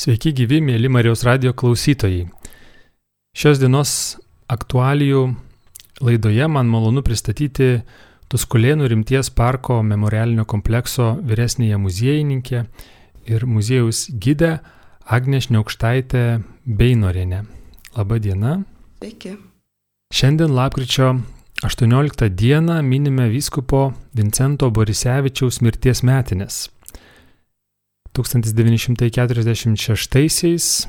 Sveiki gyvi, mėly Marijos radio klausytojai. Šios dienos aktualijų laidoje man malonu pristatyti Tuskulėnų rimties parko memorialinio komplekso vyresnėje muziejininkė ir muziejaus gidė Agnė Šniaukštaitė Beinorienė. Labą dieną. Sveiki. Šiandien lapkričio 18 dieną minime vyskupo Vincento Borisevičiaus mirties metinės. 1946-aisiais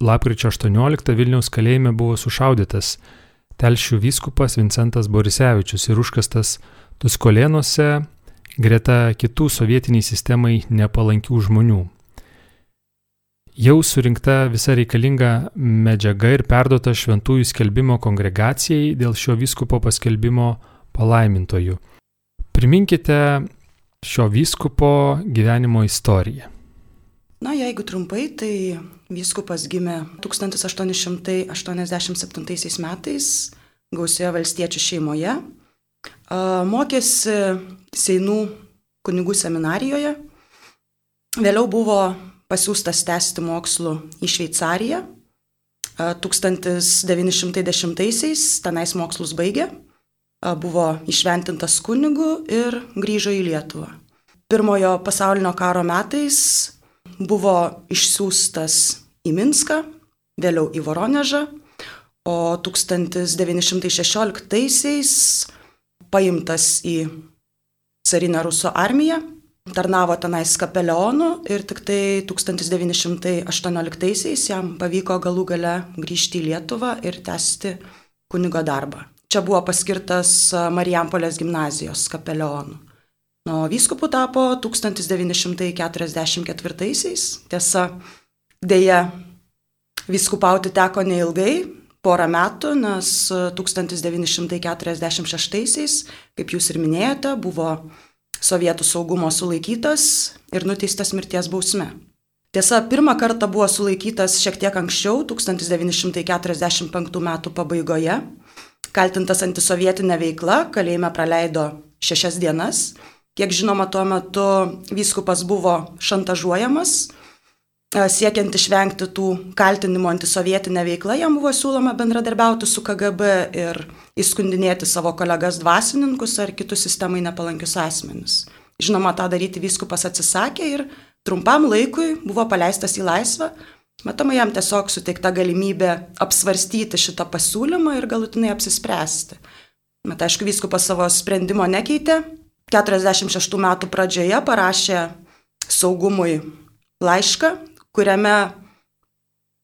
lapkričio 18 Vilniaus kalėjime buvo sušaudytas telšių vyskupas Vincentas Borisevičius ir užkastas Tuskolėnuose greta kitų sovietiniai sistemai nepalankių žmonių. Jau surinkta visa reikalinga medžiaga ir perduota šventųjų skelbimo kongregacijai dėl šio vyskupo paskelbimo palaimintojų. Priminkite šio vyskupo gyvenimo istoriją? Na, jeigu trumpai, tai vyskupas gimė 1887 metais gausioje valstiečių šeimoje, mokėsi Seinų kunigų seminarijoje, vėliau buvo pasiūstas tęsti mokslų į Šveicariją, 1910-aisiais tenais mokslus baigė buvo išventintas kunigu ir grįžo į Lietuvą. Pirmojo pasaulinio karo metais buvo išsiųstas į Minską, vėliau į Voronežą, o 1916-aisiais paimtas į carinę Ruso armiją, tarnavo tenais kapelionu ir tik tai 1918-aisiais jam pavyko galų gale grįžti į Lietuvą ir tęsti kunigo darbą. Čia buvo paskirtas Marijampolės gimnazijos kapelionu. Nu, vyskupu tapo 1944-aisiais. Tiesa, dėja, vyskupauti teko neilgai, porą metų, nes 1946-aisiais, kaip jūs ir minėjote, buvo sovietų saugumo sulaikytas ir nuteistas mirties bausme. Tiesa, pirmą kartą buvo sulaikytas šiek tiek anksčiau, 1945 m. pabaigoje kaltintas antisovietinė veikla, kalėjime praleido šešias dienas. Kiek žinoma, tuo metu vyskupas buvo šantažuojamas, siekiant išvengti tų kaltinimų antisovietinę veiklą, jam buvo siūloma bendradarbiauti su KGB ir įskundinėti savo kolegas dvasininkus ar kitus sistemai nepalankius asmenis. Žinoma, tą daryti vyskupas atsisakė ir trumpam laikui buvo paleistas į laisvę, Matoma, jam tiesiog suteikta galimybė apsvarstyti šitą pasiūlymą ir galutinai apsispręsti. Bet aišku, vyskupas savo sprendimo nekeitė. 46 metų pradžioje parašė saugumui laišką, kuriame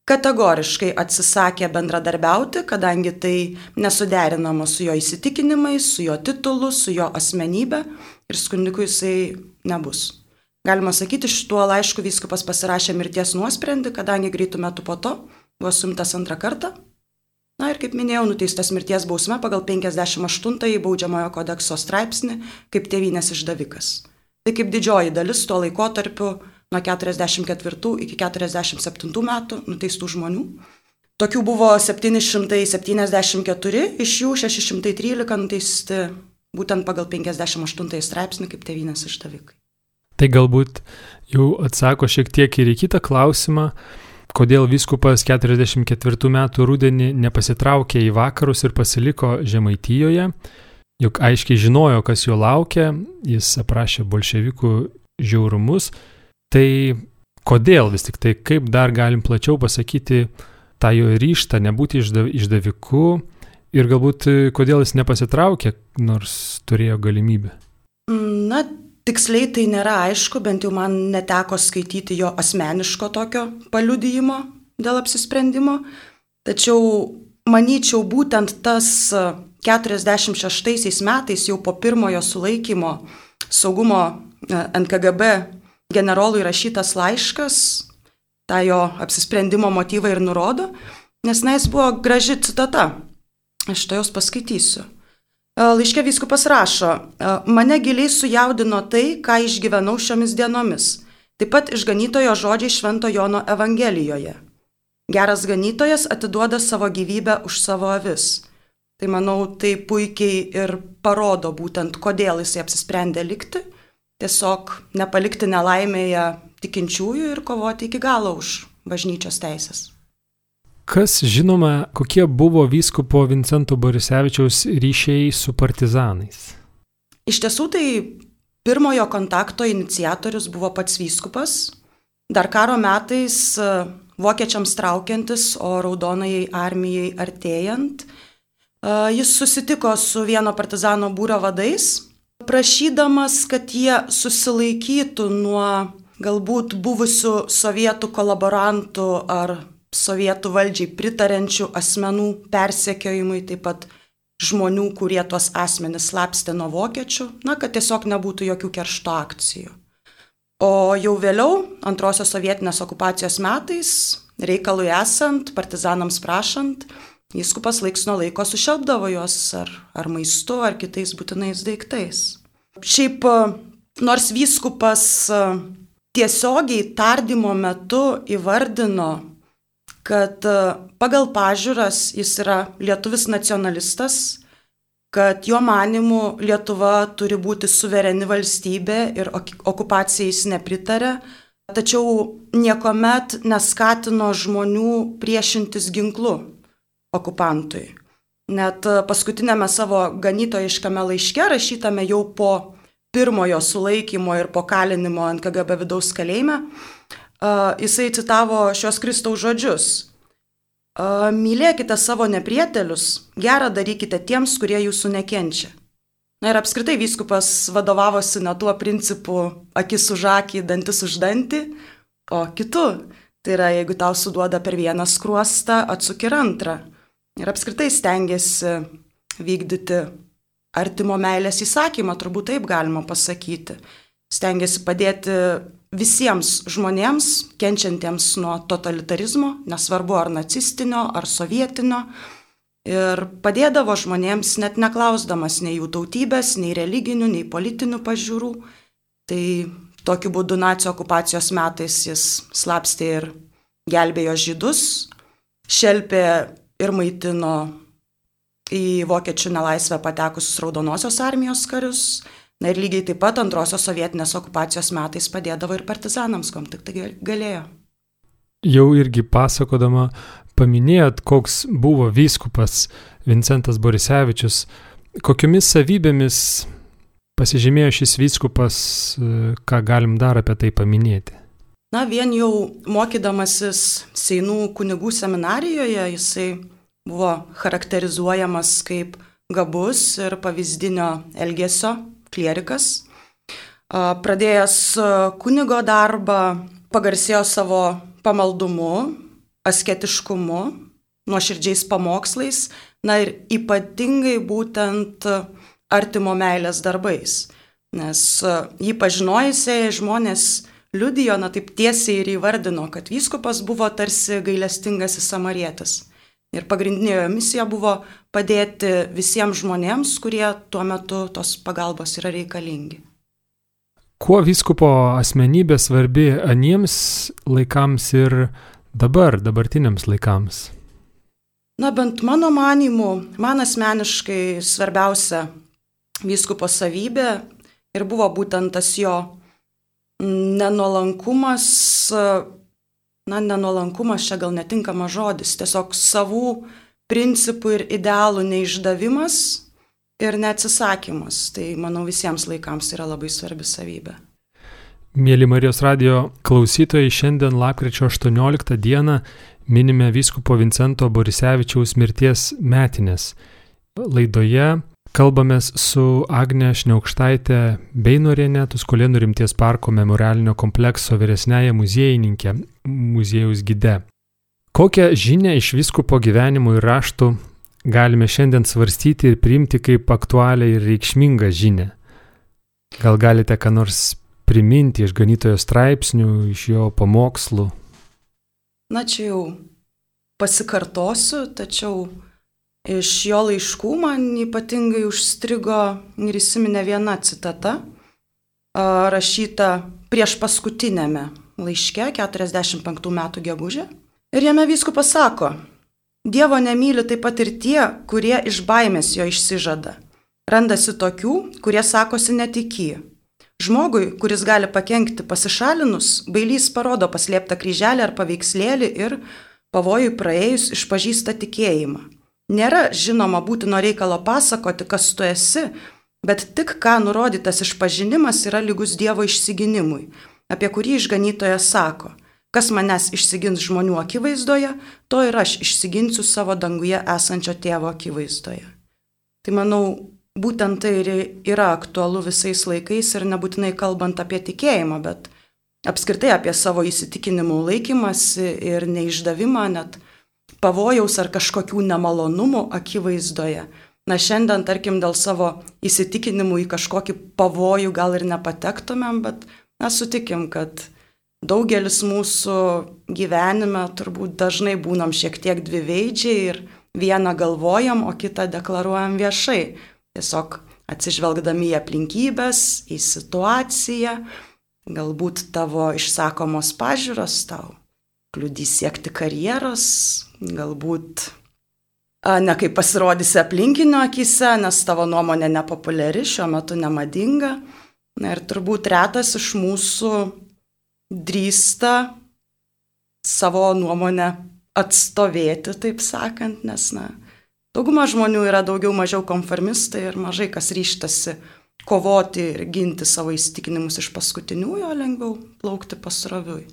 kategoriškai atsisakė bendradarbiauti, kadangi tai nesuderinama su jo įsitikinimais, su jo titulu, su jo asmenybė ir skundikui jisai nebus. Galima sakyti, šituo laišku vyskupas pasirašė mirties nuosprendį, kadangi greitų metų po to buvo sumtas antrą kartą. Na ir kaip minėjau, nuteistas mirties bausme pagal 58-ąjį baudžiamojo kodekso straipsnį kaip tėvynės išdavikas. Tai kaip didžioji dalis tuo laikotarpiu nuo 44 iki 47 metų nuteistų žmonių. Tokių buvo 774, iš jų 613 nuteisti būtent pagal 58 straipsnį kaip tėvynės išdavikai. Tai galbūt jau atsako šiek tiek ir į kitą klausimą, kodėl viskupas 44 metų rudenį nepasitraukė į vakarus ir pasiliko Žemaitijoje, juk aiškiai žinojo, kas jo laukia, jis aprašė bolševikų žiaurumus, tai kodėl vis tik tai, kaip dar galim plačiau pasakyti tą jo ryštą nebūti išdaviku ir galbūt kodėl jis nepasitraukė, nors turėjo galimybę. Na, Tiksliai tai nėra aišku, bent jau man neteko skaityti jo asmeniško tokio paliudijimo dėl apsisprendimo. Tačiau manyčiau, būtent tas 46 metais jau po pirmojo sulaikymo saugumo e, NKGB generolui rašytas laiškas, tą jo apsisprendimo motyvą ir nurodo, nes na jis buvo graži citata. Aš to jos paskaitysiu. Laiškė vyskupas rašo, mane giliai sujaudino tai, ką išgyvenau šiomis dienomis, taip pat išganytojo žodžiai Švento Jono Evangelijoje. Geras ganytojas atiduoda savo gyvybę už savo avis. Tai manau, tai puikiai ir parodo būtent, kodėl jisai apsisprendė likti, tiesiog nepalikti nelaimėje tikinčiųjų ir kovoti iki galo už bažnyčios teisės. Kas žinoma, kokie buvo vyskupo Vincento Borisevičiaus ryšiai su partizanais? Iš tiesų tai pirmojo kontakto iniciatorius buvo pats vyskupas. Dar karo metais e, vokiečiams traukiantis, o raudonai armijai artėjant, e, jis susitiko su vieno partizano būrio vadais, prašydamas, kad jie susilaikytų nuo galbūt buvusių sovietų kolaborantų ar sovietų valdžiai pritarenčių asmenų persekiojimui, taip pat žmonių, kurie tuos asmenis slapstė nuo vokiečių, na, kad tiesiog nebūtų jokių keršto akcijų. O jau vėliau, antrosios sovietinės okupacijos metais, reikalui esant, partizanams prašant, Vyskupas laiks nuo laiko sušelbdavo juos ar, ar maistu, ar kitais būtinais daiktais. Šiaip, nors vyskupas tiesiogiai tardymo metu įvardino kad e, pagal pažiūras jis yra lietuvis nacionalistas, kad jo manimu Lietuva turi būti suvereni valstybė ir okupacijai jis nepritarė, tačiau niekuomet neskatino žmonių priešintis ginklu okupantui. Net e, paskutinėme savo ganytojiškame laiške, rašytame jau po pirmojo sulaikymo ir po kalinimo ant KGB vidaus kalėjime, jisai citavo šios Kristaus žodžius. Mylėkite savo neprietelius, gerą darykite tiems, kurie jūsų nekenčia. Na ir apskritai vyskupas vadovavosi ne tuo principu akis už akį, dantis už dantį, o kitu. Tai yra, jeigu tau suduoda per vieną skruostą, atsuk ir antrą. Ir apskritai stengiasi vykdyti artimo meilės įsakymą, turbūt taip galima pasakyti. Stengiasi padėti visiems žmonėms, kenčiantiems nuo totalitarizmo, nesvarbu ar nacistinio, ar sovietinio, ir padėdavo žmonėms net neklausdamas nei jų tautybės, nei religinių, nei politinių pažiūrų. Tai tokiu būdu nacijo okupacijos metais jis slapstė ir gelbėjo žydus, šelpė ir maitino į vokiečių nelaisvę patekusius raudonosios armijos karius, Na ir lygiai taip pat antrosios sovietinės okupacijos metais padėdavo ir partizanams, kom tik tai galėjo. Jau irgi pasakodama paminėjot, koks buvo vyskupas Vincentas Borisevičius, kokiomis savybėmis pasižymėjo šis vyskupas, ką galim dar apie tai paminėti. Na, vien jau mokydamasis Seinų kunigų seminarijoje jisai buvo charakterizuojamas kaip gabus ir pavyzdinio elgesio klierikas. Pradėjęs kunigo darbą, pagarsėjo savo pamaldumu, asketiškumu, nuoširdžiais pamokslais, na ir ypatingai būtent artimo meilės darbais. Nes jį pažinojusiai žmonės liudijo, na taip tiesiai ir įvardino, kad vyskupas buvo tarsi gailestingasis samarietis. Ir pagrindinė jo misija buvo padėti visiems žmonėms, kurie tuo metu tos pagalbos yra reikalingi. Kuo vyskupo asmenybė svarbi aniems laikams ir dabar, dabartiniams laikams? Na bent mano manimu, man asmeniškai svarbiausia vyskupo savybė ir buvo būtent tas jo nenolankumas na, nenuolankumas čia gal netinkamas žodis, tiesiog savų principų ir idealų neišdavimas ir neatsisakymas. Tai manau visiems laikams yra labai svarbi savybė. Mėly Marijos radio klausytojai, šiandien lapkričio 18 dieną minime vyskupo Vincento Borisevičiaus mirties metinės. Laidoje Kalbamės su Agne Šneukštaitė Beinorienė, Tuskulėnų rimties parko memorialinio komplekso vyresnėje muziejininkė, muziejaus gide. Kokią žinę iš viskupo gyvenimo ir raštų galime šiandien svarstyti ir priimti kaip aktualią ir reikšmingą žinę? Gal galite ką nors priminti iš ganytojo straipsnių, iš jo pamokslų? Na čia jau pasikartosiu, tačiau Iš jo laiškų man ypatingai užstrigo ir įsiminė viena citata, rašyta prieš paskutinėme laiške 45 metų gegužė. Ir jame vyskupas sako, Dievo nemyli taip pat ir tie, kurie iš baimės jo išsižada. Randasi tokių, kurie sakosi netiky. Žmogui, kuris gali pakengti pasišalinus, bailys parodo paslėptą kryželį ar paveikslėlį ir pavojui praėjus išpažįsta tikėjimą. Nėra žinoma būtino reikalo pasakoti, kas tu esi, bet tik ką nurodytas išpažinimas yra lygus Dievo išsiginimui, apie kurį išganytojas sako, kas manęs išsigins žmonių akivaizdoje, to ir aš išsiginsiu savo danguje esančio tėvo akivaizdoje. Tai manau, būtent tai ir yra aktualu visais laikais ir nebūtinai kalbant apie tikėjimą, bet apskritai apie savo įsitikinimų laikymasi ir neišdavimą, net pavojaus ar kažkokių nemalonumų akivaizdoje. Na šiandien, tarkim, dėl savo įsitikinimų į kažkokį pavojų gal ir nepatektumėm, bet na sutikim, kad daugelis mūsų gyvenime turbūt dažnai būnam šiek tiek dviveidžiai ir vieną galvojam, o kitą deklaruojam viešai. Tiesiog atsižvelgdami į aplinkybės, į situaciją, galbūt tavo išsakomos pažiūros tau kliudys siekti karjeros, galbūt ne kaip pasirodysi aplinkinio akise, nes tavo nuomonė nepopuliari, šiuo metu nemadinga. Na ir turbūt retas iš mūsų drįsta savo nuomonę atstovėti, taip sakant, nes, na, Dauguma žmonių yra daugiau mažiau konformistai ir mažai kas ryštasi kovoti ir ginti savo įsitikinimus iš paskutiniųjų, o lengviau plaukti pasroviui.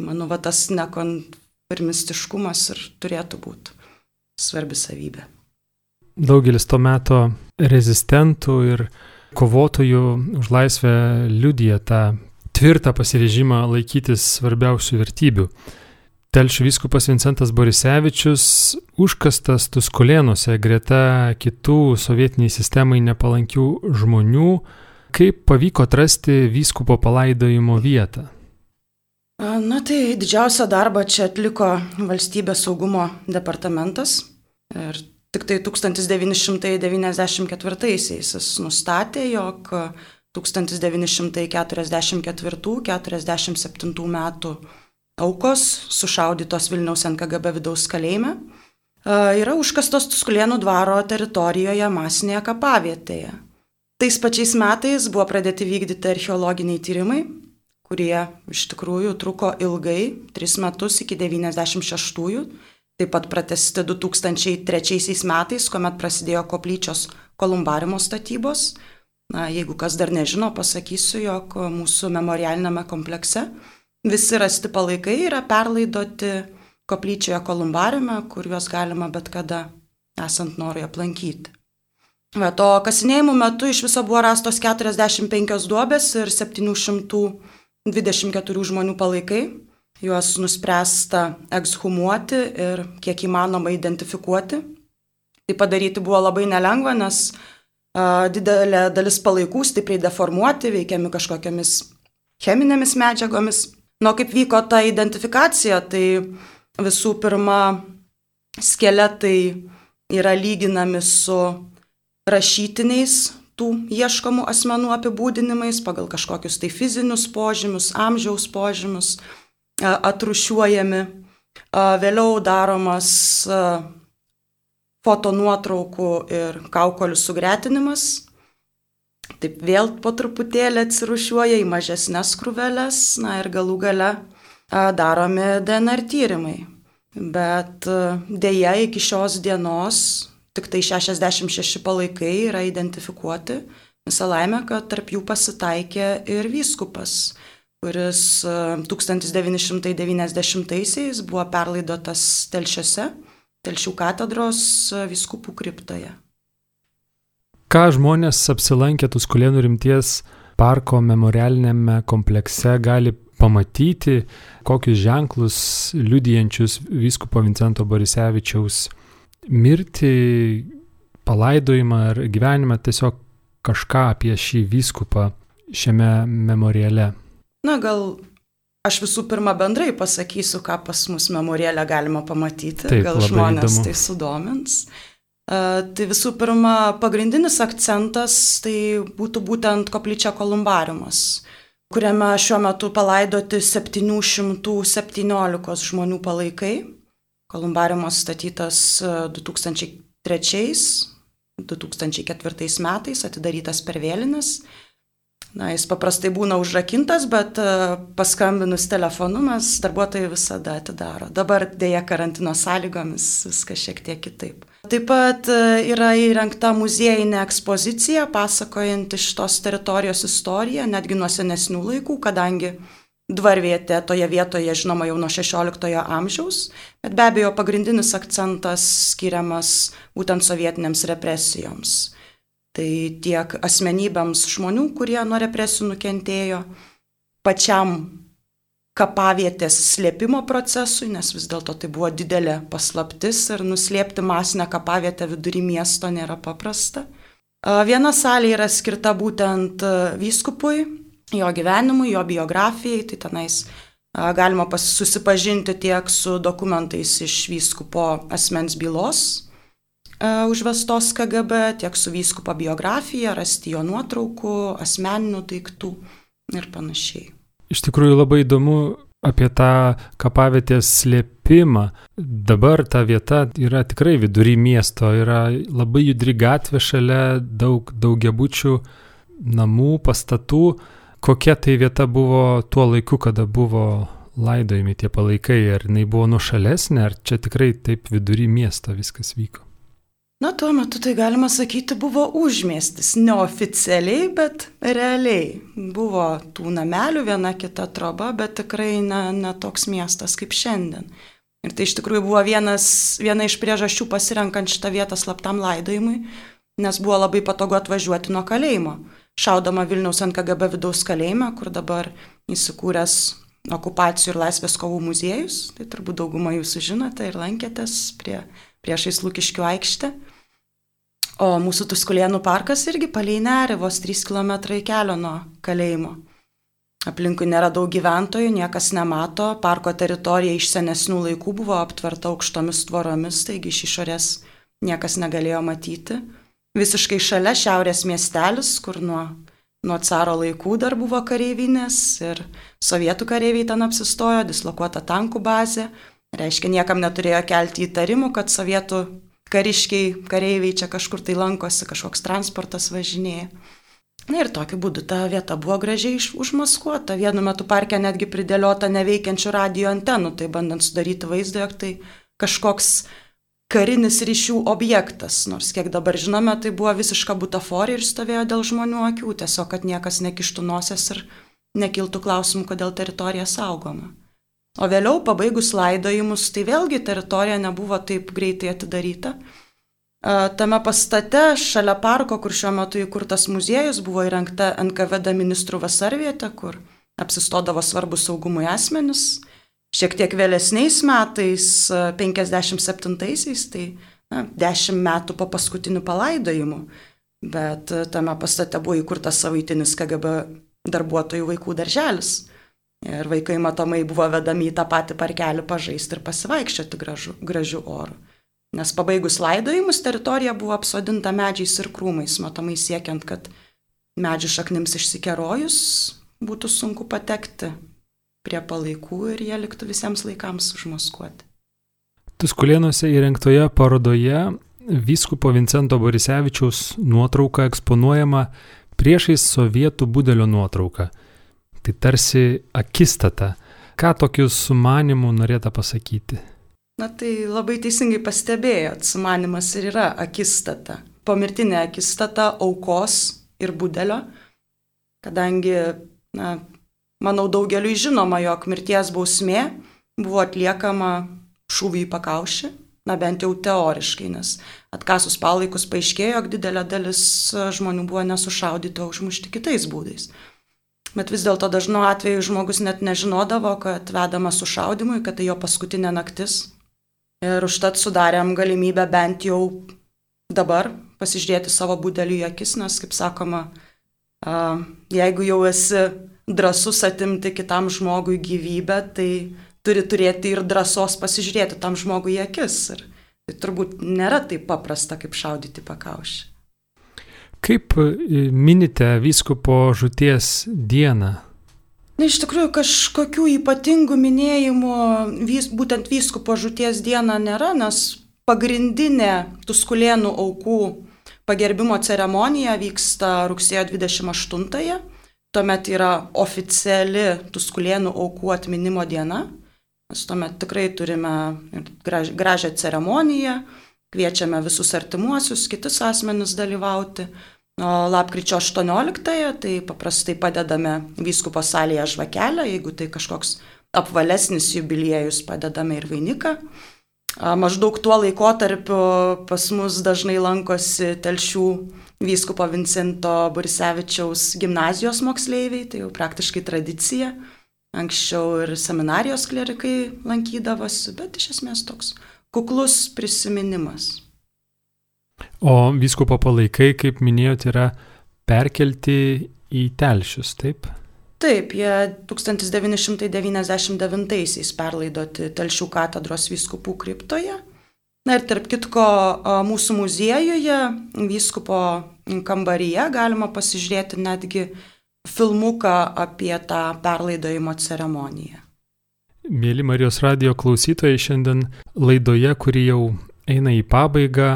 Manau, va tas nekonformistiškumas ir turėtų būti svarbi savybė. Daugelis to meto rezistentų ir kovotojų už laisvę liudija tą tvirtą pasirežimą laikytis svarbiausių vertybių. Telšių vyskupas Vincentas Borisevičius užkastas Tuskulėnuose greta kitų sovietiniai sistemai nepalankių žmonių. Kaip pavyko atrasti vyskupo palaidojimo vietą? Na tai didžiausią darbą čia atliko valstybės saugumo departamentas. Ir tik tai 1994-aisiais jis nustatė, jog 1944-47 metų aukos sušaudytos Vilniaus NKGB vidaus kalėjime yra užkastos Tuskulėnų dvaro teritorijoje masinėje kapavietėje. Tais pačiais metais buvo pradėti vykdyti archeologiniai tyrimai, kurie iš tikrųjų truko ilgai, 3 metus iki 96-ųjų, taip pat pratesti 2003 metais, kuomet prasidėjo koplyčios kolumbarimo statybos. Na, jeigu kas dar nežino, pasakysiu, jog mūsų memorialinėme komplekse Visi rasti palaikai yra perlaidoti koplyčioje kolumbariume, kur juos galima bet kada esant norui aplankyti. Bet to kasinėjimų metu iš viso buvo rastos 45 duobės ir 724 žmonių palaikai. Juos nuspręsta ekshumuoti ir kiek įmanoma identifikuoti. Tai padaryti buvo labai nelengva, nes a, didelė dalis palaikų stipriai deformuoti, veikiami kažkokiamis cheminėmis medžiagomis. Nu, kaip vyko ta identifikacija, tai visų pirma, skeletai yra lyginami su rašytiniais tų ieškomų asmenų apibūdinimais pagal kažkokius tai fizinius požymius, amžiaus požymius, atrušiuojami. Vėliau daromas fotonuotraukų ir kaukolių sugretinimas, Taip vėl po truputėlį atsirušiuoja į mažesnės krūvelės, na ir galų gale daromi DNR tyrimai. Bet dėja iki šios dienos tik tai 66 palaikai yra identifikuoti. Visą laimę, kad tarp jų pasitaikė ir vyskupas, kuris 1990-aisiais buvo perlaidotas telšiuose, telšių katedros vyskupų kriptoje. Ką žmonės apsilankę Tuskulėnų rimties parko memorialinėme komplekse gali pamatyti, kokius ženklus liudijančius vyskupo Vincento Borisevičiaus mirtį, palaidojimą ar gyvenimą, tiesiog kažką apie šį vyskupą šiame memoriale. Na gal aš visų pirma bendrai pasakysiu, ką pas mus memoriale galima pamatyti, Taip, gal žmonės įdomu. tai sudomins. Tai visų pirma, pagrindinis akcentas tai būtų būtent koplyčia kolumbariumas, kuriame šiuo metu palaidoti 717 žmonių palaikai. Kolumbariumas statytas 2003-2004 metais, atidarytas per vėlinas. Na, jis paprastai būna užrakintas, bet e, paskambinus telefonu mes darbuotojai visada atidaro. Dabar dėja karantino sąlygomis viskas šiek tiek kitaip. Taip pat e, yra įrengta muziejinė ekspozicija, pasakojanti šitos teritorijos istoriją, netgi nuo senesnių laikų, kadangi dvarvietė toje vietoje žinoma jau nuo 16 amžiaus, bet be abejo pagrindinis akcentas skiriamas būtent sovietinėms represijoms. Tai tiek asmenybėms žmonių, kurie nuo represijų nukentėjo, pačiam kapavietės slėpimo procesui, nes vis dėlto tai buvo didelė paslaptis ir nuslėpti masinę kapavietę vidury miesto nėra paprasta. Viena salė yra skirta būtent vyskupui, jo gyvenimui, jo biografijai, tai tenais galima susipažinti tiek su dokumentais iš vyskupo asmens bylos, užvestos KGB, tiek su vyskupo biografija, rasti jo nuotraukų, asmeninių daiktų ir panašiai. Iš tikrųjų labai įdomu apie tą kapavietės slėpimą. Dabar ta vieta yra tikrai vidury miesto, yra labai judri gatvė šalia daug daugiabučių namų, pastatų. Kokia tai vieta buvo tuo laiku, kada buvo laidojami tie palaikai, ar jinai buvo nušalesnė, ar čia tikrai taip vidury miesto viskas vyko? Na, tuo metu tai galima sakyti buvo užmėstis, neoficialiai, bet realiai. Buvo tų namelių, viena kita troba, bet tikrai ne, ne toks miestas kaip šiandien. Ir tai iš tikrųjų buvo vienas, viena iš priežasčių pasirenkant šitą vietą slaptam laidojimui, nes buvo labai patogu atvažiuoti nuo kalėjimo. Šaudama Vilniaus NKGB vidaus kalėjime, kur dabar įsikūręs okupacijų ir laisvės kovų muziejus, tai turbūt daugumą jūsų žinote ir lankėtės prie priešais Lūkiškių aikštę. O mūsų Tuskulėnų parkas irgi palei nerį, vos 3 km kelio nuo kalėjimo. Aplinkui nėra daug gyventojų, niekas nemato, parko teritorija iš senesnių laikų buvo aptverta aukštomis tvoromis, taigi iš išorės niekas negalėjo matyti. Visiškai šalia šiaurės miestelis, kur nuo, nuo caro laikų dar buvo kareivinės ir sovietų kareiviai ten apsistojo, dislokuota tankų bazė, Reiškia, niekam neturėjo kelti įtarimų, kad sovietų kariškiai, kareiviai čia kažkur tai lankosi, kažkoks transportas važinėja. Na ir tokiu būdu ta vieta buvo gražiai užmaskuota. Vienu metu parke netgi pridėliota neveikiančių radio antenų, tai bandant sudaryti vaizdą, jog tai kažkoks karinis ryšių objektas. Nors kiek dabar žinome, tai buvo visiška butaforija ir stovėjo dėl žmonių akių, tiesiog kad niekas nekištų nosies ir nekiltų klausimų, kodėl teritorija saugoma. O vėliau, pabaigus laidojimus, tai vėlgi teritorija nebuvo taip greitai atidaryta. Tame pastate, šalia parko, kur šiuo metu įkurtas muziejus, buvo įrengta NKVD ministrų vasarvietė, kur apsistodavo svarbus saugumui asmenis. Šiek tiek vėlesniais metais, 57-aisiais, tai na, 10 metų po paskutinių palaidojimų, bet tame pastate buvo įkurtas savaitinis KGB darbuotojų vaikų darželis. Ir vaikai matomai buvo vedami į tą patį parkelį pažaisti ir pasivaikščioti gražu, gražiu oru. Nes pabaigus laidojimus teritorija buvo apsodinta medžiais ir krūmais, matomai siekiant, kad medžių šaknims išsikerojus būtų sunku patekti prie palaikų ir jie liktų visiems laikams užmaskuoti. Tuskulėnuose įrengtoje parodoje vyskupo Vincento Borisevičiaus nuotrauka eksponuojama priešais sovietų budelio nuotrauką – Tai tarsi akistata. Ką tokiu sumanimu norėta pasakyti? Na tai labai teisingai pastebėjot, sumanimas ir yra akistata. Pomirtinė akistata aukos ir budelio, kadangi, na, manau, daugeliu žinoma, jog mirties bausmė buvo atliekama šūvį į pakaušį, na bent jau teoriškai, nes atkasus palaikus paaiškėjo, jog didelė dalis žmonių buvo nesušaudyti, o užmušti kitais būdais. Bet vis dėlto dažnu atveju žmogus net nežinodavo, kad vedama sušaudimui, kad tai jo paskutinė naktis. Ir užtat sudarėm galimybę bent jau dabar pasižiūrėti savo būdelį į akis, nes, kaip sakoma, jeigu jau esi drasus atimti kitam žmogui gyvybę, tai turi turėti ir drąsos pasižiūrėti tam žmogui į akis. Ir tai turbūt nėra taip paprasta, kaip šaudyti pakaušį. Kaip e, minite vyskupo žuties dieną? Na, iš tikrųjų, kažkokių ypatingų minėjimų vis, būtent vyskupo žuties dieną nėra, nes pagrindinė Tuskulėnų aukų pagerbimo ceremonija vyksta rugsėjo 28-ąją. Tuomet yra oficiali Tuskulėnų aukų atminimo diena. Mes tuomet tikrai turime gražią ceremoniją, kviečiame visus artimuosius, kitus asmenis dalyvauti. O lapkričio 18-ąją tai paprastai padedame vyskupo salėje žvakelę, jeigu tai kažkoks apvalesnis jubiliejus, padedame ir vainiką. Maždaug tuo laikotarpiu pas mus dažnai lankosi telšių vyskupo Vincento Burisevičiaus gimnazijos moksleiviai, tai jau praktiškai tradicija. Anksčiau ir seminarijos klerikai lankydavosi, bet iš esmės toks kuklus prisiminimas. O vyskupo palaikai, kaip minėjote, yra perkelti į telšius, taip? Taip, jie 1999-aisiais perlaidoti Telšių katedros vyskupų kriptoje. Na ir tarp kitko, mūsų muziejuje, vyskupo kambaryje galima pasižiūrėti netgi filmuką apie tą perlaidojimo ceremoniją. Mėly Marijos radio klausytojai, šiandien laidoje, kuri jau eina į pabaigą,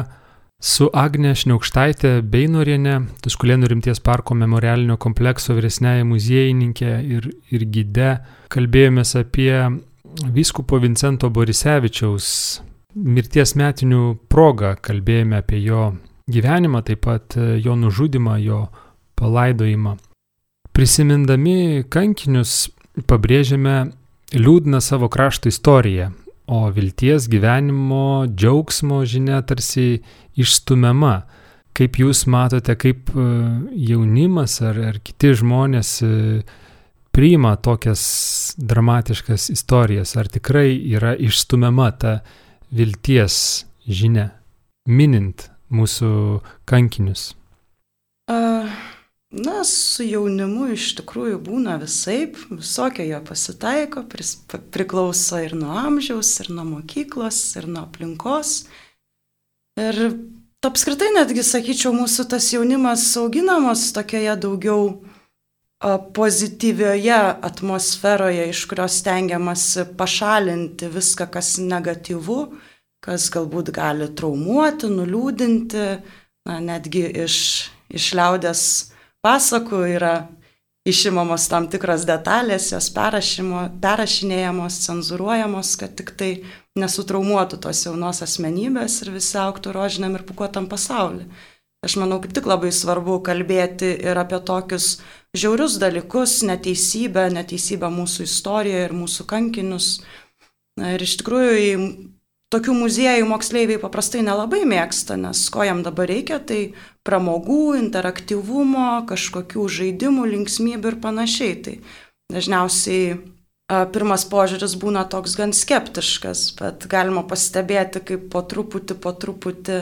su Agne Šniaukštaitė Beinorienė, Tuskulėnų rimties parko memorialinio komplekso vyresnėje muziejininkė ir, ir gide, kalbėjomės apie vyskupo Vincento Borisevičiaus mirties metinių progą, kalbėjome apie jo gyvenimą, taip pat jo nužudimą, jo palaidojimą. Prisimindami kankinius pabrėžiame liūdną savo krašto istoriją, o vilties gyvenimo džiaugsmo žinia tarsi išstumiama. Kaip jūs matote, kaip e, jaunimas ar, ar kiti žmonės e, priima tokias dramatiškas istorijas, ar tikrai yra išstumiama ta vilties žinia, minint mūsų kankinius? Uh, na, su jaunimu iš tikrųjų būna visaip, visokio jo pasitaiko, pris, priklauso ir nuo amžiaus, ir nuo mokyklos, ir nuo aplinkos. Ir apskritai netgi, sakyčiau, mūsų tas jaunimas auginamas tokioje daugiau pozityvioje atmosferoje, iš kurios stengiamasi pašalinti viską, kas negatyvu, kas galbūt gali traumuoti, nuliūdinti, na, netgi iš, iš liaudės pasakų yra išimamos tam tikros detalės, jos perrašinėjamos, cenzuruojamos, kad tik tai nesutraumuotų tos jaunos asmenybės ir visi auktų rožiniam ir pukuotam pasauliu. Aš manau, kaip tik labai svarbu kalbėti ir apie tokius žiaurius dalykus, neteisybę, neteisybę mūsų istorijoje ir mūsų kankinius. Ir iš tikrųjų tokių muziejų moksleiviai paprastai nelabai mėgsta, nes ko jam dabar reikia, tai pramogų, interaktyvumo, kažkokių žaidimų, linksmybių ir panašiai. Tai dažniausiai pirmas požiūris būna toks gan skeptiškas, bet galima pastebėti, kaip po truputį, po truputį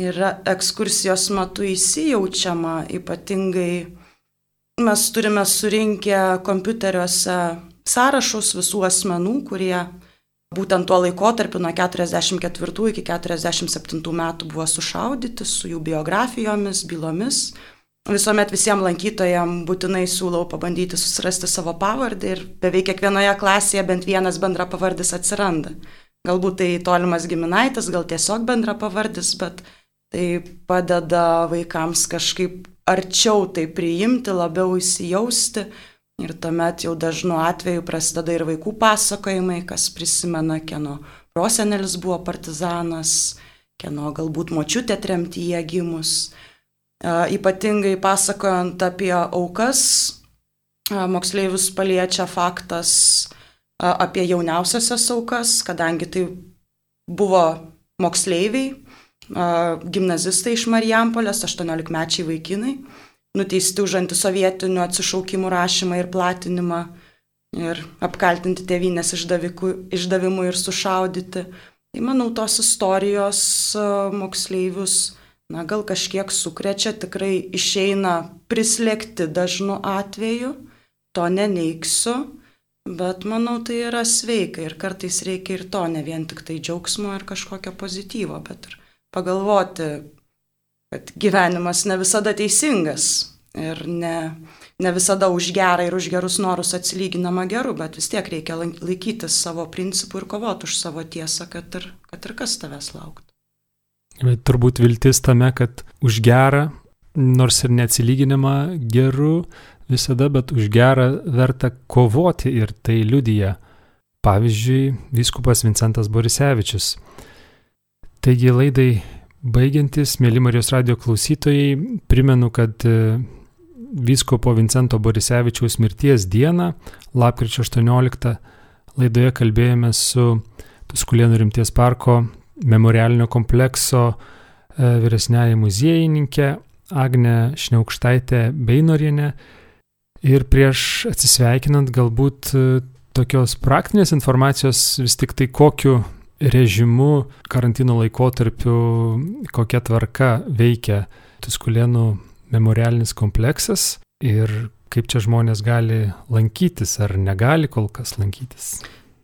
yra ekskursijos metu įsijaučiama, ypatingai mes turime surinkę kompiuteriuose sąrašus visų asmenų, kurie būtent tuo laikotarpiu nuo 44 iki 47 metų buvo sušaudyti su jų biografijomis, bylomis. Visuomet visiems lankytojams būtinai siūlau pabandyti susirasti savo pavardę ir beveik kiekvienoje klasėje bent vienas bendra pavardis atsiranda. Galbūt tai tolimas giminaitis, gal tiesiog bendra pavardis, bet tai padeda vaikams kažkaip arčiau tai priimti, labiau įsijausti Ir tuomet jau dažnu atveju prasideda ir vaikų pasakojimai, kas prisimena, kieno prosenelis buvo partizanas, kieno galbūt močiutė tremtyje gimus. Ypatingai pasakojant apie aukas, moksleivius paliečia faktas apie jauniausiasias aukas, kadangi tai buvo moksleiviai, gimnazistai iš Marijampolės, 18 mečiai vaikinai nuteisti už antisovietinių atsišaukimų rašymą ir platinimą ir apkaltinti tėvynės išdavimu ir sušaudyti. Tai manau, tos istorijos moksleivius, na, gal kažkiek sukrečia, tikrai išeina prislėgti dažnu atveju, to neneiksiu, bet manau, tai yra sveika ir kartais reikia ir to, ne vien tik tai džiaugsmo ar kažkokio pozityvo, bet ir pagalvoti, kad gyvenimas ne visada teisingas ir ne, ne visada už gerą ir už gerus norus atsilyginama geru, bet vis tiek reikia laikytis savo principų ir kovoti už savo tiesą, kad ir, kad ir kas tavęs lauktų. Bet turbūt viltis tame, kad už gerą, nors ir neatsilyginama geru, visada, bet už gerą verta kovoti ir tai liudyja. Pavyzdžiui, vyskupas Vincentas Borisevičius. Taigi laidai baigiantis, mėly Marijos radio klausytojai, primenu, kad e, vyskupo Vincento Borisevičiaus mirties dieną, lapkričio 18, laidoje kalbėjome su Tuskulėnų rimties parko memorialinio komplekso e, vyresnėje muziejininkė Agne Šneukštaitė Beinorienė. Ir prieš atsisveikinant galbūt e, tokios praktinės informacijos vis tik tai kokiu režimu karantino laikotarpiu, kokia tvarka veikia Tuskulėnų memorialinis kompleksas ir kaip čia žmonės gali lankytis ar negali kol kas lankytis.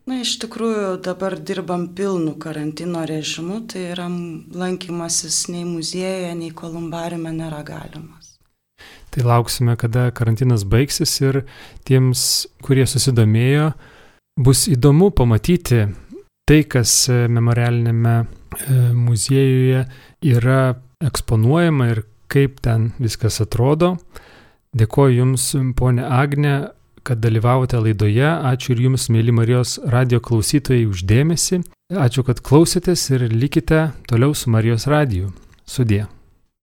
Na, iš tikrųjų, dabar dirbam pilnu karantino režimu, tai yra lankymasis nei muziejuje, nei kolumbariume nėra galimas. Tai lauksime, kada karantinas baigsis ir tiems, kurie susidomėjo, bus įdomu pamatyti tai, kas memorialinėme e, muziejuje yra eksponuojama ir kaip ten viskas atrodo. Dėkoju Jums, ponė Agne, kad dalyvavote laidoje. Ačiū ir Jums, mėly Marijos radio klausytojai, uždėmesi. Ačiū, kad klausėtės ir likite toliau su Marijos radiju. Sudė.